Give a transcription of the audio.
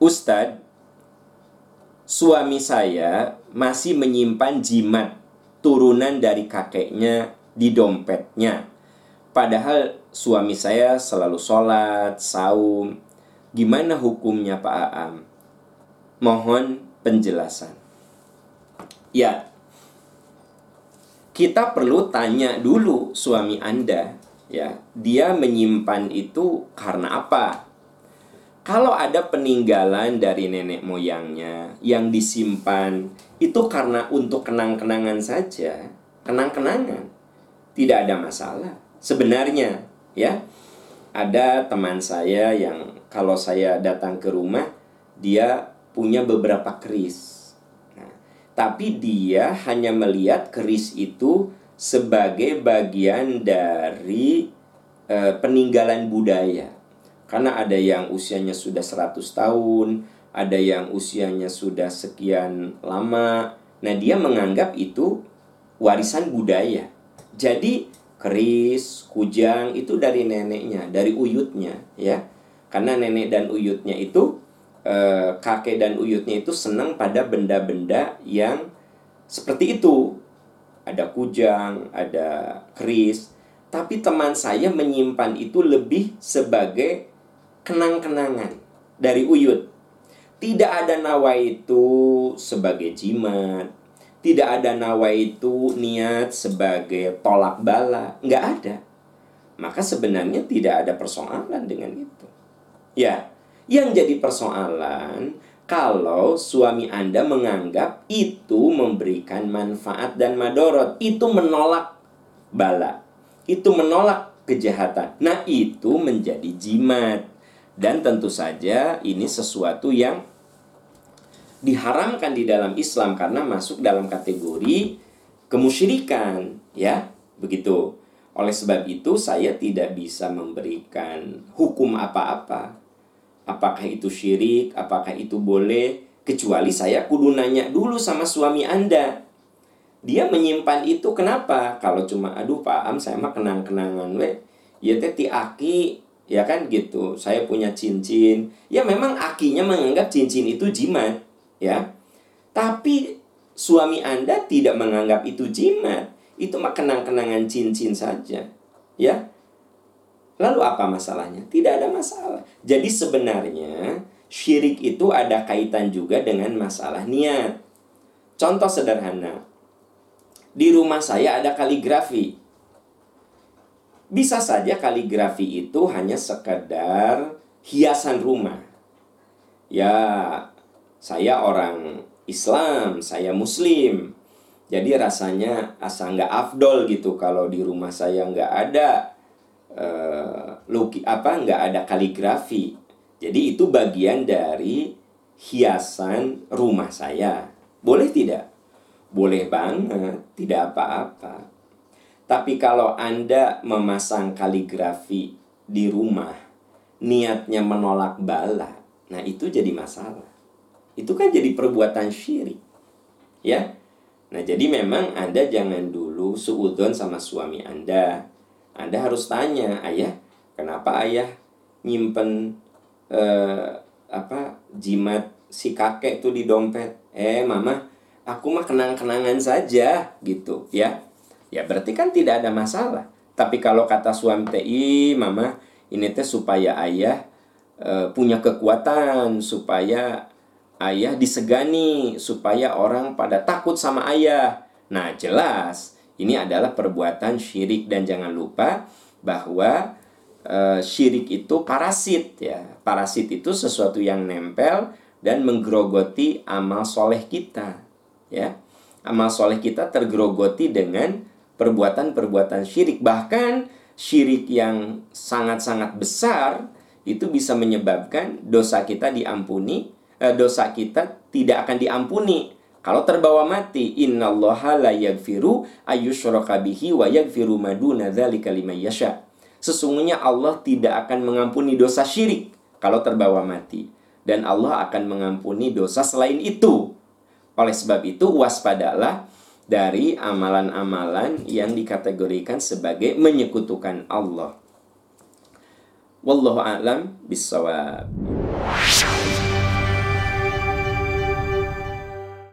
Ustadz, suami saya masih menyimpan jimat turunan dari kakeknya di dompetnya. Padahal suami saya selalu sholat, saum. Gimana hukumnya Pak Aam? Mohon penjelasan. Ya, kita perlu tanya dulu suami Anda, ya, dia menyimpan itu karena apa? Kalau ada peninggalan dari nenek moyangnya yang disimpan itu karena untuk kenang-kenangan saja, kenang-kenangan. Tidak ada masalah. Sebenarnya, ya. Ada teman saya yang kalau saya datang ke rumah, dia punya beberapa keris. Nah, tapi dia hanya melihat keris itu sebagai bagian dari e, peninggalan budaya karena ada yang usianya sudah 100 tahun, ada yang usianya sudah sekian lama. Nah, dia menganggap itu warisan budaya. Jadi, keris, kujang itu dari neneknya, dari uyutnya, ya. Karena nenek dan uyutnya itu eh, kakek dan uyutnya itu senang pada benda-benda yang seperti itu. Ada kujang, ada keris, tapi teman saya menyimpan itu lebih sebagai kenang-kenangan dari Uyut. Tidak ada nawa itu sebagai jimat. Tidak ada nawa itu niat sebagai tolak bala. Nggak ada. Maka sebenarnya tidak ada persoalan dengan itu. Ya, yang jadi persoalan kalau suami Anda menganggap itu memberikan manfaat dan madorot. Itu menolak bala. Itu menolak kejahatan. Nah, itu menjadi jimat. Dan tentu saja ini sesuatu yang diharamkan di dalam Islam karena masuk dalam kategori kemusyrikan, ya. Begitu. Oleh sebab itu saya tidak bisa memberikan hukum apa-apa. Apakah itu syirik, apakah itu boleh, kecuali saya kudu nanya dulu sama suami Anda. Dia menyimpan itu kenapa? Kalau cuma aduh Pak Am saya mah kenang-kenangan we. Ya teh ti aki ya kan gitu saya punya cincin. Ya memang akinya menganggap cincin itu jimat ya. Tapi suami anda tidak menganggap itu jimat. Itu mah kenang-kenangan cincin saja ya. Lalu apa masalahnya? Tidak ada masalah. Jadi sebenarnya syirik itu ada kaitan juga dengan masalah niat. Contoh sederhana. Di rumah saya ada kaligrafi bisa saja kaligrafi itu hanya sekedar hiasan rumah. Ya, saya orang Islam, saya Muslim. Jadi rasanya asa nggak afdol gitu kalau di rumah saya nggak ada uh, luki apa nggak ada kaligrafi. Jadi itu bagian dari hiasan rumah saya. Boleh tidak? Boleh banget, tidak apa-apa. Tapi kalau Anda memasang kaligrafi di rumah, niatnya menolak bala, nah itu jadi masalah. Itu kan jadi perbuatan syirik. Ya. Nah, jadi memang Anda jangan dulu suudon sama suami Anda. Anda harus tanya, "Ayah, kenapa ayah nyimpen eh, apa jimat si kakek itu di dompet?" "Eh, mama, aku mah kenang-kenangan saja." gitu, ya ya berarti kan tidak ada masalah. Tapi kalau kata suami TI, mama, ini teh supaya ayah e, punya kekuatan, supaya ayah disegani, supaya orang pada takut sama ayah. Nah, jelas ini adalah perbuatan syirik dan jangan lupa bahwa e, syirik itu parasit ya. Parasit itu sesuatu yang nempel dan menggerogoti amal soleh kita ya. Amal soleh kita tergerogoti dengan perbuatan-perbuatan syirik. Bahkan syirik yang sangat-sangat besar itu bisa menyebabkan dosa kita diampuni, eh, dosa kita tidak akan diampuni. Kalau terbawa mati, innallaha la yaghfiru ayyushraka bihi wa yaghfiru maduna dzalika liman yasha. Sesungguhnya Allah tidak akan mengampuni dosa syirik kalau terbawa mati dan Allah akan mengampuni dosa selain itu. Oleh sebab itu waspadalah dari amalan-amalan yang dikategorikan sebagai menyekutukan Allah. Wallahu a'lam bissawab.